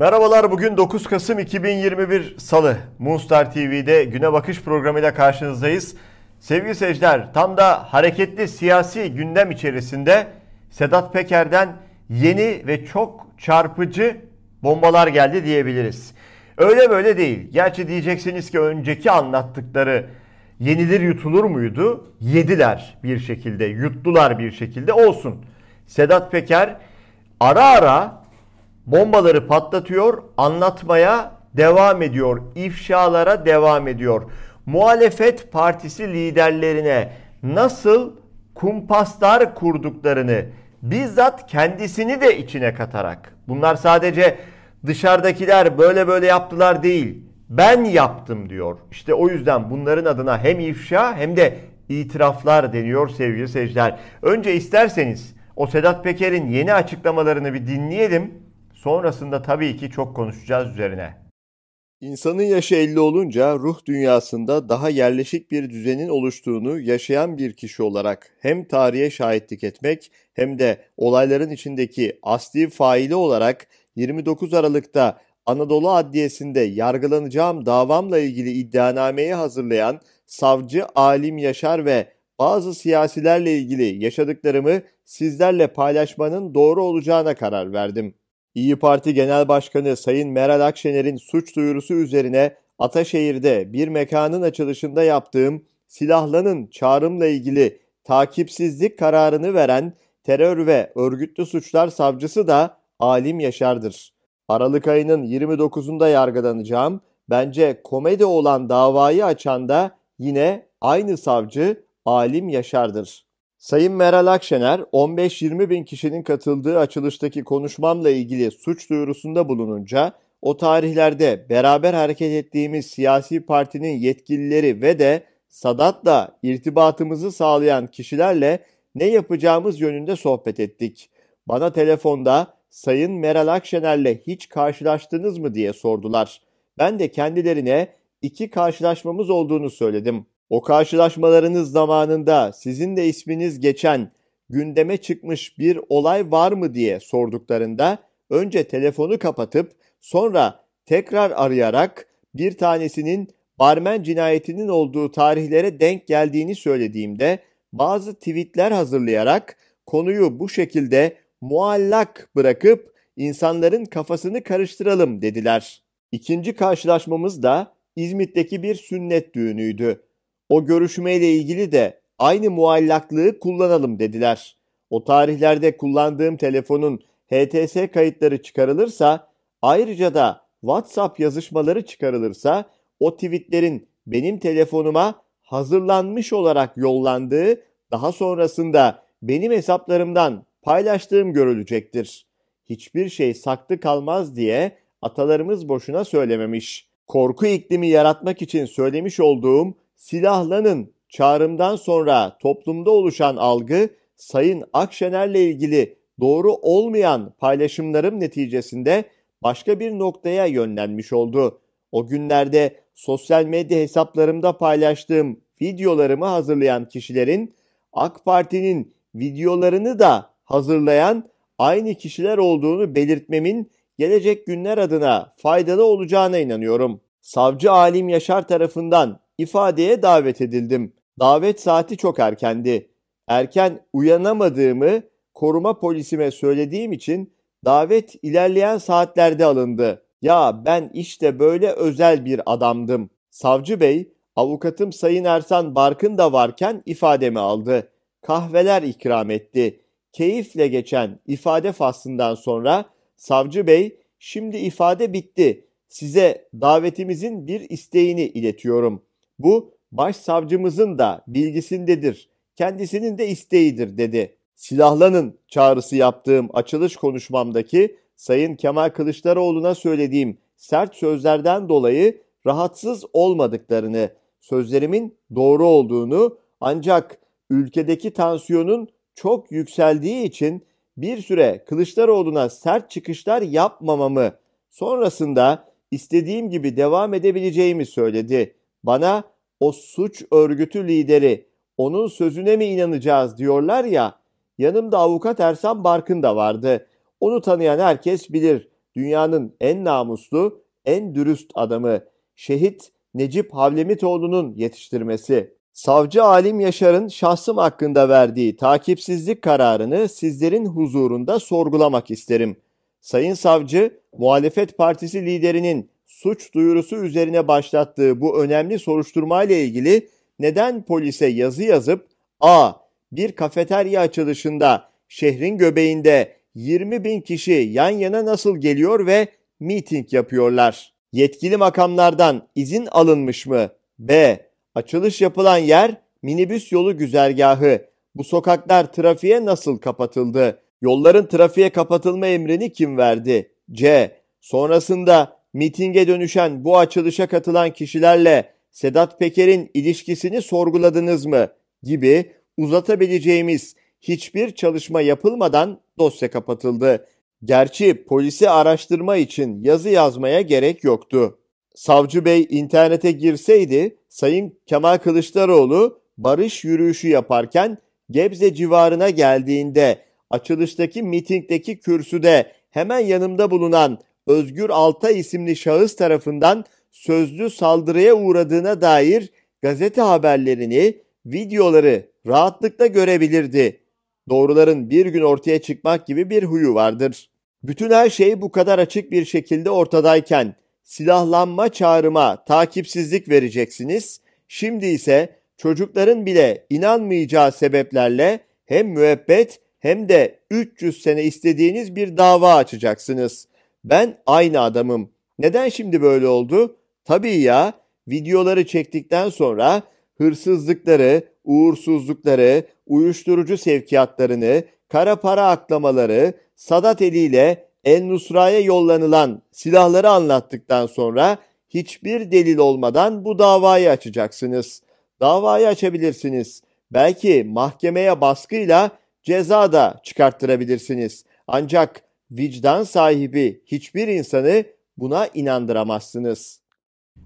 Merhabalar bugün 9 Kasım 2021 Salı Moonstar TV'de Güne Bakış programıyla karşınızdayız. Sevgili seyirciler tam da hareketli siyasi gündem içerisinde Sedat Peker'den yeni ve çok çarpıcı bombalar geldi diyebiliriz. Öyle böyle değil. Gerçi diyeceksiniz ki önceki anlattıkları yenilir yutulur muydu? Yediler bir şekilde, yuttular bir şekilde olsun. Sedat Peker ara ara bombaları patlatıyor, anlatmaya devam ediyor, ifşalara devam ediyor. Muhalefet partisi liderlerine nasıl kumpaslar kurduklarını bizzat kendisini de içine katarak. Bunlar sadece dışarıdakiler böyle böyle yaptılar değil. Ben yaptım diyor. İşte o yüzden bunların adına hem ifşa hem de itiraflar deniyor sevgili seyirciler. Önce isterseniz o Sedat Peker'in yeni açıklamalarını bir dinleyelim. Sonrasında tabii ki çok konuşacağız üzerine. İnsanın yaşı 50 olunca ruh dünyasında daha yerleşik bir düzenin oluştuğunu yaşayan bir kişi olarak hem tarihe şahitlik etmek hem de olayların içindeki asli faili olarak 29 Aralık'ta Anadolu Adliyesi'nde yargılanacağım davamla ilgili iddianameyi hazırlayan savcı Alim Yaşar ve bazı siyasilerle ilgili yaşadıklarımı sizlerle paylaşmanın doğru olacağına karar verdim. İyi Parti Genel Başkanı Sayın Meral Akşener'in suç duyurusu üzerine Ataşehir'de bir mekanın açılışında yaptığım silahlanın çağrımla ilgili takipsizlik kararını veren terör ve örgütlü suçlar savcısı da Alim Yaşar'dır. Aralık ayının 29'unda yargılanacağım. Bence komedi olan davayı açan da yine aynı savcı Alim Yaşar'dır. Sayın Meral Akşener 15-20 bin kişinin katıldığı açılıştaki konuşmamla ilgili suç duyurusunda bulununca o tarihlerde beraber hareket ettiğimiz siyasi partinin yetkilileri ve de Sadat'la irtibatımızı sağlayan kişilerle ne yapacağımız yönünde sohbet ettik. Bana telefonda Sayın Meral Akşener'le hiç karşılaştınız mı diye sordular. Ben de kendilerine iki karşılaşmamız olduğunu söyledim. O karşılaşmalarınız zamanında sizin de isminiz geçen gündeme çıkmış bir olay var mı diye sorduklarında önce telefonu kapatıp sonra tekrar arayarak bir tanesinin barmen cinayetinin olduğu tarihlere denk geldiğini söylediğimde bazı tweetler hazırlayarak konuyu bu şekilde muallak bırakıp insanların kafasını karıştıralım dediler. İkinci karşılaşmamız da İzmit'teki bir sünnet düğünüydü. O görüşmeyle ilgili de aynı muallaklığı kullanalım dediler. O tarihlerde kullandığım telefonun HTS kayıtları çıkarılırsa ayrıca da WhatsApp yazışmaları çıkarılırsa o tweetlerin benim telefonuma hazırlanmış olarak yollandığı daha sonrasında benim hesaplarımdan paylaştığım görülecektir. Hiçbir şey saklı kalmaz diye atalarımız boşuna söylememiş. Korku iklimi yaratmak için söylemiş olduğum silahlanın çağrımdan sonra toplumda oluşan algı Sayın Akşener'le ilgili doğru olmayan paylaşımlarım neticesinde başka bir noktaya yönlenmiş oldu. O günlerde sosyal medya hesaplarımda paylaştığım videolarımı hazırlayan kişilerin AK Parti'nin videolarını da hazırlayan aynı kişiler olduğunu belirtmemin gelecek günler adına faydalı olacağına inanıyorum. Savcı Alim Yaşar tarafından ifadeye davet edildim. Davet saati çok erkendi. Erken uyanamadığımı koruma polisime söylediğim için davet ilerleyen saatlerde alındı. Ya ben işte böyle özel bir adamdım. Savcı bey, avukatım Sayın Ersan Barkın da varken ifademi aldı. Kahveler ikram etti. Keyifle geçen ifade faslından sonra savcı bey, şimdi ifade bitti. Size davetimizin bir isteğini iletiyorum. Bu başsavcımızın da bilgisindedir. Kendisinin de isteğidir dedi. Silahlanın çağrısı yaptığım açılış konuşmamdaki Sayın Kemal Kılıçdaroğlu'na söylediğim sert sözlerden dolayı rahatsız olmadıklarını, sözlerimin doğru olduğunu ancak ülkedeki tansiyonun çok yükseldiği için bir süre Kılıçdaroğlu'na sert çıkışlar yapmamamı, sonrasında istediğim gibi devam edebileceğimi söyledi. Bana o suç örgütü lideri onun sözüne mi inanacağız diyorlar ya. Yanımda avukat Ersan Barkın da vardı. Onu tanıyan herkes bilir. dünyanın en namuslu, en dürüst adamı şehit Necip Havlemitoğlu'nun yetiştirmesi. Savcı Alim Yaşar'ın şahsım hakkında verdiği takipsizlik kararını sizlerin huzurunda sorgulamak isterim. Sayın Savcı, muhalefet partisi liderinin suç duyurusu üzerine başlattığı bu önemli soruşturma ile ilgili neden polise yazı yazıp A. Bir kafeterya açılışında şehrin göbeğinde 20 bin kişi yan yana nasıl geliyor ve miting yapıyorlar? Yetkili makamlardan izin alınmış mı? B. Açılış yapılan yer minibüs yolu güzergahı. Bu sokaklar trafiğe nasıl kapatıldı? Yolların trafiğe kapatılma emrini kim verdi? C. Sonrasında mitinge dönüşen bu açılışa katılan kişilerle Sedat Peker'in ilişkisini sorguladınız mı? gibi uzatabileceğimiz hiçbir çalışma yapılmadan dosya kapatıldı. Gerçi polisi araştırma için yazı yazmaya gerek yoktu. Savcı Bey internete girseydi Sayın Kemal Kılıçdaroğlu barış yürüyüşü yaparken Gebze civarına geldiğinde açılıştaki mitingdeki kürsüde hemen yanımda bulunan Özgür Altay isimli şahıs tarafından sözlü saldırıya uğradığına dair gazete haberlerini, videoları rahatlıkla görebilirdi. Doğruların bir gün ortaya çıkmak gibi bir huyu vardır. Bütün her şey bu kadar açık bir şekilde ortadayken silahlanma çağrıma takipsizlik vereceksiniz. Şimdi ise çocukların bile inanmayacağı sebeplerle hem müebbet hem de 300 sene istediğiniz bir dava açacaksınız. Ben aynı adamım. Neden şimdi böyle oldu? Tabii ya, videoları çektikten sonra hırsızlıkları, uğursuzlukları, uyuşturucu sevkiyatlarını, kara para aklamaları, Sadat eliyle El Nusra'ya yollanılan silahları anlattıktan sonra hiçbir delil olmadan bu davayı açacaksınız. Davayı açabilirsiniz. Belki mahkemeye baskıyla ceza da çıkarttırabilirsiniz. Ancak vicdan sahibi hiçbir insanı buna inandıramazsınız.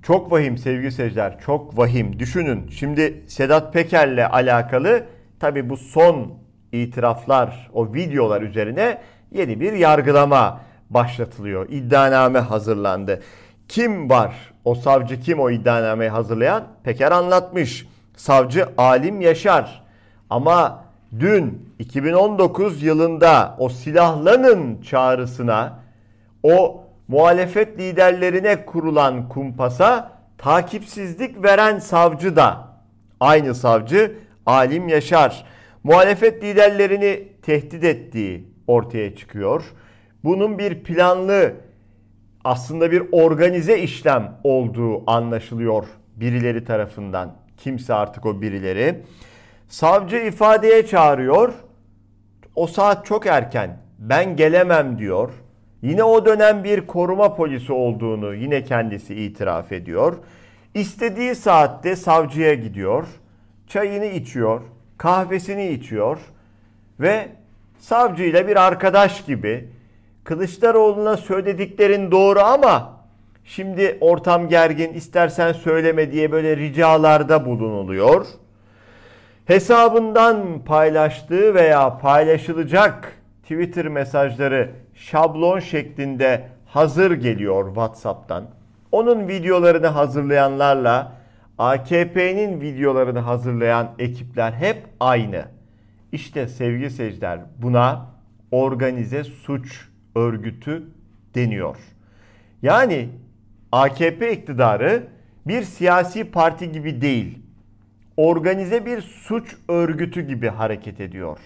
Çok vahim sevgili seyirciler, çok vahim. Düşünün şimdi Sedat Peker'le alakalı tabi bu son itiraflar, o videolar üzerine yeni bir yargılama başlatılıyor. İddianame hazırlandı. Kim var? O savcı kim o iddianameyi hazırlayan? Peker anlatmış. Savcı Alim Yaşar. Ama dün 2019 yılında o silahlanın çağrısına o muhalefet liderlerine kurulan kumpasa takipsizlik veren savcı da aynı savcı Alim Yaşar muhalefet liderlerini tehdit ettiği ortaya çıkıyor. Bunun bir planlı aslında bir organize işlem olduğu anlaşılıyor birileri tarafından. Kimse artık o birileri. Savcı ifadeye çağırıyor. O saat çok erken. Ben gelemem diyor. Yine o dönem bir koruma polisi olduğunu yine kendisi itiraf ediyor. İstediği saatte savcıya gidiyor. Çayını içiyor, kahvesini içiyor ve savcıyla bir arkadaş gibi Kılıçdaroğlu'na söylediklerin doğru ama şimdi ortam gergin istersen söyleme diye böyle ricalarda bulunuluyor. Hesabından paylaştığı veya paylaşılacak Twitter mesajları şablon şeklinde hazır geliyor WhatsApp'tan. Onun videolarını hazırlayanlarla AKP'nin videolarını hazırlayan ekipler hep aynı. İşte sevgili seyirciler buna organize suç örgütü deniyor. Yani AKP iktidarı bir siyasi parti gibi değil, organize bir suç örgütü gibi hareket ediyor.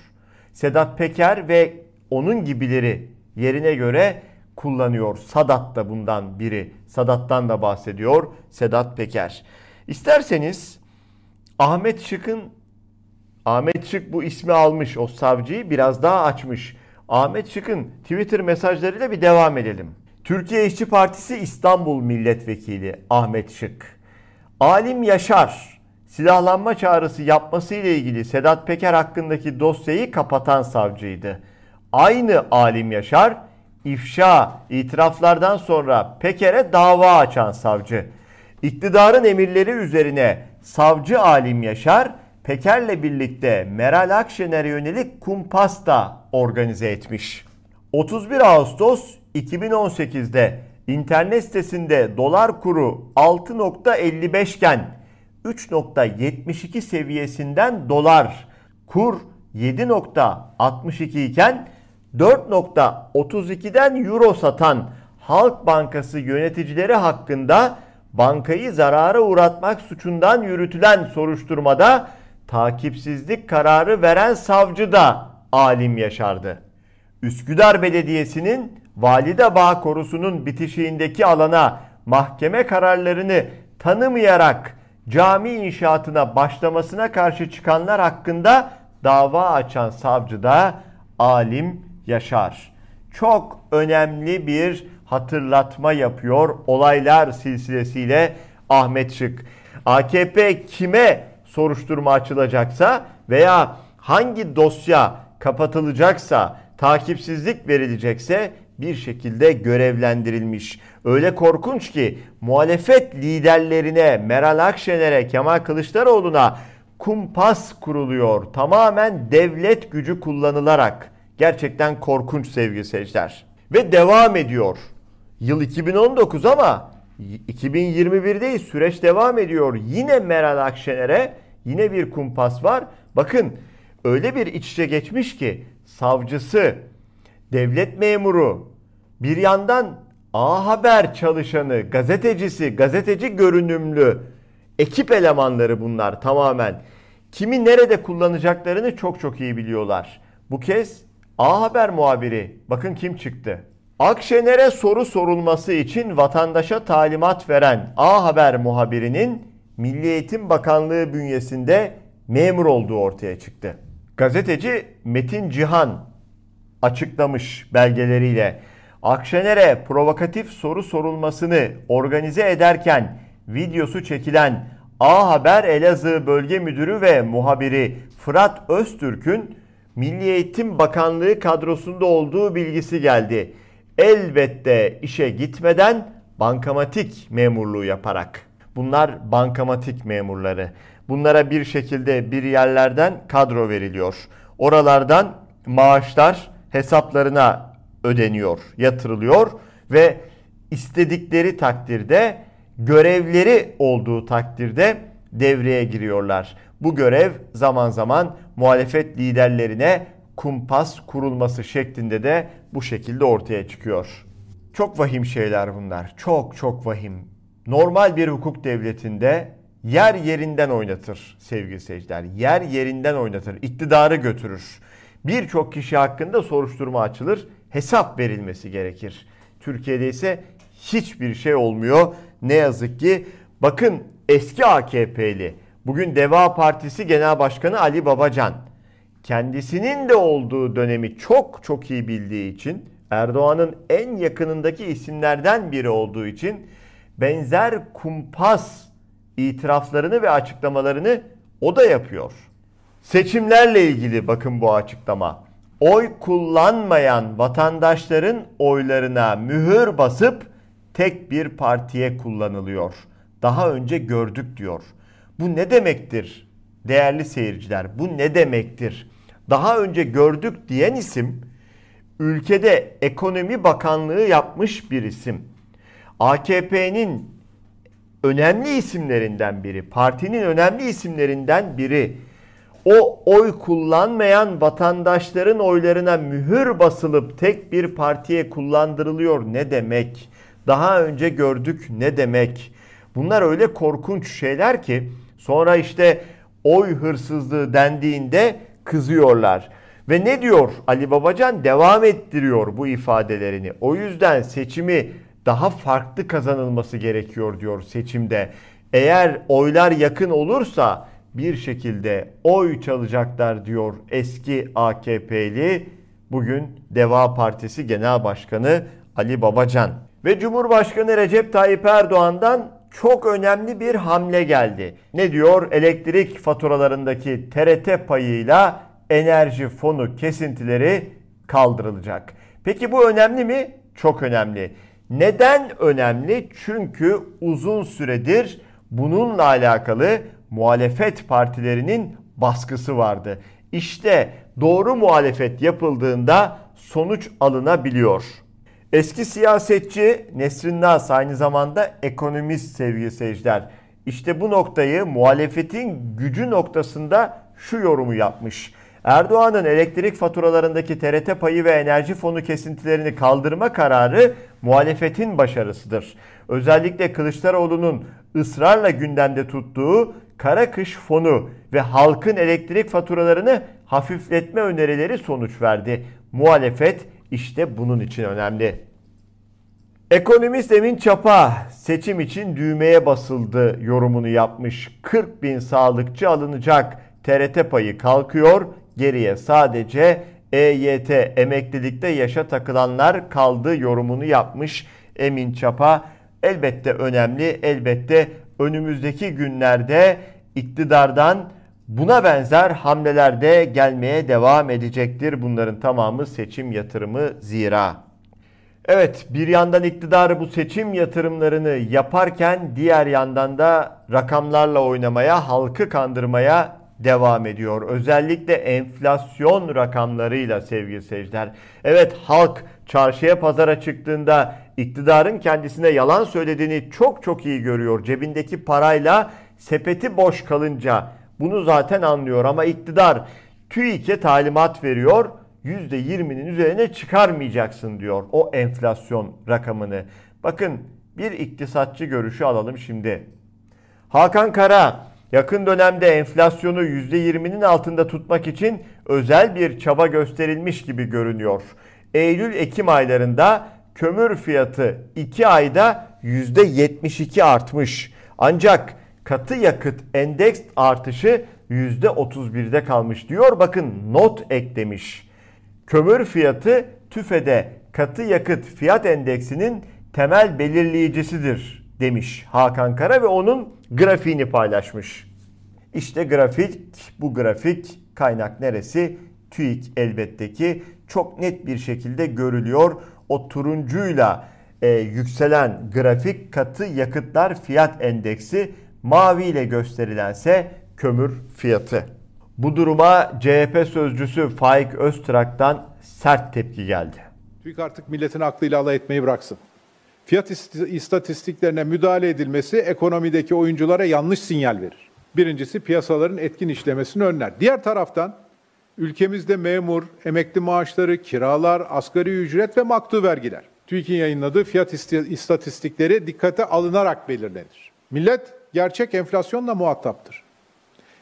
Sedat Peker ve onun gibileri yerine göre kullanıyor. Sadat da bundan biri. Sadat'tan da bahsediyor Sedat Peker. İsterseniz Ahmet Şık'ın Ahmet Şık bu ismi almış o savcıyı biraz daha açmış. Ahmet Şık'ın Twitter mesajlarıyla bir devam edelim. Türkiye İşçi Partisi İstanbul Milletvekili Ahmet Şık. Alim Yaşar silahlanma çağrısı yapması ile ilgili Sedat Peker hakkındaki dosyayı kapatan savcıydı. Aynı Alim Yaşar ifşa, itiraflardan sonra Peker'e dava açan savcı. İktidarın emirleri üzerine savcı Alim Yaşar Peker'le birlikte Meral Akşener'e yönelik kumpas da organize etmiş. 31 Ağustos 2018'de internet sitesinde dolar kuru 6.55 iken 3.72 seviyesinden dolar kur 7.62 iken 4.32'den euro satan Halk Bankası yöneticileri hakkında bankayı zarara uğratmak suçundan yürütülen soruşturmada takipsizlik kararı veren savcı da Alim Yaşar'dı. Üsküdar Belediyesi'nin Valide Bağ Korusu'nun bitişiğindeki alana mahkeme kararlarını tanımayarak cami inşaatına başlamasına karşı çıkanlar hakkında dava açan savcı da Alim Yaşar. Çok önemli bir hatırlatma yapıyor olaylar silsilesiyle Ahmet Şık. AKP kime soruşturma açılacaksa veya hangi dosya kapatılacaksa, takipsizlik verilecekse bir şekilde görevlendirilmiş. Öyle korkunç ki muhalefet liderlerine, Meral Akşener'e, Kemal Kılıçdaroğlu'na kumpas kuruluyor. Tamamen devlet gücü kullanılarak. Gerçekten korkunç sevgili seyirciler. Ve devam ediyor. Yıl 2019 ama 2021'deyiz. Süreç devam ediyor. Yine Meral Akşener'e yine bir kumpas var. Bakın öyle bir iç içe geçmiş ki savcısı, devlet memuru, bir yandan A Haber çalışanı, gazetecisi, gazeteci görünümlü ekip elemanları bunlar tamamen. Kimi nerede kullanacaklarını çok çok iyi biliyorlar. Bu kez A Haber muhabiri bakın kim çıktı. Akşener'e soru sorulması için vatandaşa talimat veren A Haber muhabirinin Milli Eğitim Bakanlığı bünyesinde memur olduğu ortaya çıktı. Gazeteci Metin Cihan açıklamış belgeleriyle Akşener'e provokatif soru sorulmasını organize ederken videosu çekilen A Haber Elazığ Bölge Müdürü ve muhabiri Fırat Öztürk'ün Milli Eğitim Bakanlığı kadrosunda olduğu bilgisi geldi. Elbette işe gitmeden bankamatik memurluğu yaparak. Bunlar bankamatik memurları. Bunlara bir şekilde bir yerlerden kadro veriliyor. Oralardan maaşlar hesaplarına ödeniyor, yatırılıyor ve istedikleri takdirde görevleri olduğu takdirde devreye giriyorlar. Bu görev zaman zaman muhalefet liderlerine kumpas kurulması şeklinde de bu şekilde ortaya çıkıyor. Çok vahim şeyler bunlar. Çok çok vahim. Normal bir hukuk devletinde yer yerinden oynatır sevgili seyirciler. Yer yerinden oynatır. İktidarı götürür. Birçok kişi hakkında soruşturma açılır. Hesap verilmesi gerekir. Türkiye'de ise hiçbir şey olmuyor. Ne yazık ki bakın eski AKP'li bugün Deva Partisi Genel Başkanı Ali Babacan kendisinin de olduğu dönemi çok çok iyi bildiği için Erdoğan'ın en yakınındaki isimlerden biri olduğu için benzer kumpas itiraflarını ve açıklamalarını o da yapıyor. Seçimlerle ilgili bakın bu açıklama. Oy kullanmayan vatandaşların oylarına mühür basıp tek bir partiye kullanılıyor. Daha önce gördük diyor. Bu ne demektir değerli seyirciler? Bu ne demektir? Daha önce gördük diyen isim ülkede ekonomi bakanlığı yapmış bir isim. AKP'nin önemli isimlerinden biri, partinin önemli isimlerinden biri. O oy kullanmayan vatandaşların oylarına mühür basılıp tek bir partiye kullandırılıyor ne demek? Daha önce gördük ne demek? Bunlar öyle korkunç şeyler ki sonra işte oy hırsızlığı dendiğinde kızıyorlar. Ve ne diyor Ali Babacan? Devam ettiriyor bu ifadelerini. O yüzden seçimi daha farklı kazanılması gerekiyor diyor seçimde. Eğer oylar yakın olursa bir şekilde oy çalacaklar diyor eski AKP'li bugün Deva Partisi Genel Başkanı Ali Babacan. Ve Cumhurbaşkanı Recep Tayyip Erdoğan'dan çok önemli bir hamle geldi. Ne diyor? Elektrik faturalarındaki TRT payıyla enerji fonu kesintileri kaldırılacak. Peki bu önemli mi? Çok önemli. Neden önemli? Çünkü uzun süredir bununla alakalı muhalefet partilerinin baskısı vardı. İşte doğru muhalefet yapıldığında sonuç alınabiliyor. Eski siyasetçi Nesrin Nas aynı zamanda ekonomist sevgili seyirciler. İşte bu noktayı muhalefetin gücü noktasında şu yorumu yapmış. Erdoğan'ın elektrik faturalarındaki TRT payı ve enerji fonu kesintilerini kaldırma kararı muhalefetin başarısıdır. Özellikle Kılıçdaroğlu'nun ısrarla gündemde tuttuğu kara kış fonu ve halkın elektrik faturalarını hafifletme önerileri sonuç verdi. Muhalefet işte bunun için önemli. Ekonomist Emin Çapa seçim için düğmeye basıldı yorumunu yapmış. 40 bin sağlıkçı alınacak. TRT payı kalkıyor. Geriye sadece EYT emeklilikte yaşa takılanlar kaldı yorumunu yapmış Emin Çapa. Elbette önemli. Elbette önümüzdeki günlerde iktidardan buna benzer hamleler de gelmeye devam edecektir. Bunların tamamı seçim yatırımı zira. Evet bir yandan iktidarı bu seçim yatırımlarını yaparken diğer yandan da rakamlarla oynamaya, halkı kandırmaya devam ediyor. Özellikle enflasyon rakamlarıyla sevgili seyirciler. Evet halk çarşıya pazara çıktığında iktidarın kendisine yalan söylediğini çok çok iyi görüyor. Cebindeki parayla sepeti boş kalınca bunu zaten anlıyor ama iktidar TÜİK'e talimat veriyor %20'nin üzerine çıkarmayacaksın diyor o enflasyon rakamını. Bakın bir iktisatçı görüşü alalım şimdi. Hakan Kara yakın dönemde enflasyonu %20'nin altında tutmak için özel bir çaba gösterilmiş gibi görünüyor. Eylül-Ekim aylarında kömür fiyatı 2 ayda %72 artmış. Ancak katı yakıt endeks artışı %31'de kalmış diyor. Bakın not eklemiş. Kömür fiyatı TÜFE'de katı yakıt fiyat endeksinin temel belirleyicisidir demiş Hakan Kara ve onun grafiğini paylaşmış. İşte grafik, bu grafik kaynak neresi? TÜİK elbette ki çok net bir şekilde görülüyor. O turuncuyla e, yükselen grafik katı yakıtlar fiyat endeksi, mavi ile gösterilense kömür fiyatı. Bu duruma CHP sözcüsü Faik Öztrak'tan sert tepki geldi. TÜİK artık milletin aklıyla alay etmeyi bıraksın. Fiyat istatistiklerine müdahale edilmesi ekonomideki oyunculara yanlış sinyal verir. Birincisi piyasaların etkin işlemesini önler. Diğer taraftan ülkemizde memur, emekli maaşları, kiralar, asgari ücret ve maktu vergiler. TÜİK'in yayınladığı fiyat istatistikleri dikkate alınarak belirlenir. Millet gerçek enflasyonla muhataptır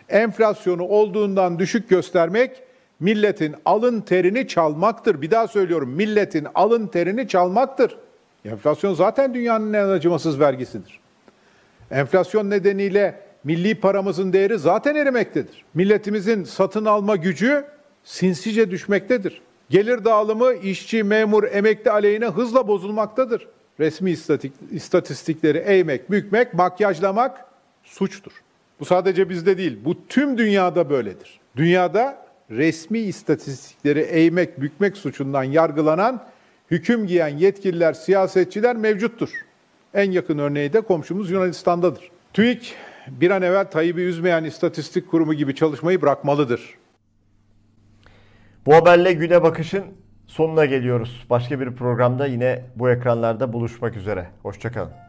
enflasyonu olduğundan düşük göstermek milletin alın terini çalmaktır. Bir daha söylüyorum milletin alın terini çalmaktır. Enflasyon zaten dünyanın en acımasız vergisidir. Enflasyon nedeniyle milli paramızın değeri zaten erimektedir. Milletimizin satın alma gücü sinsice düşmektedir. Gelir dağılımı işçi, memur, emekli aleyhine hızla bozulmaktadır. Resmi istatistikleri eğmek, bükmek, makyajlamak suçtur. Bu sadece bizde değil, bu tüm dünyada böyledir. Dünyada resmi istatistikleri eğmek, bükmek suçundan yargılanan, hüküm giyen yetkililer, siyasetçiler mevcuttur. En yakın örneği de komşumuz Yunanistan'dadır. TÜİK bir an evvel Tayyip'i üzmeyen istatistik kurumu gibi çalışmayı bırakmalıdır. Bu haberle güne bakışın sonuna geliyoruz. Başka bir programda yine bu ekranlarda buluşmak üzere. Hoşçakalın.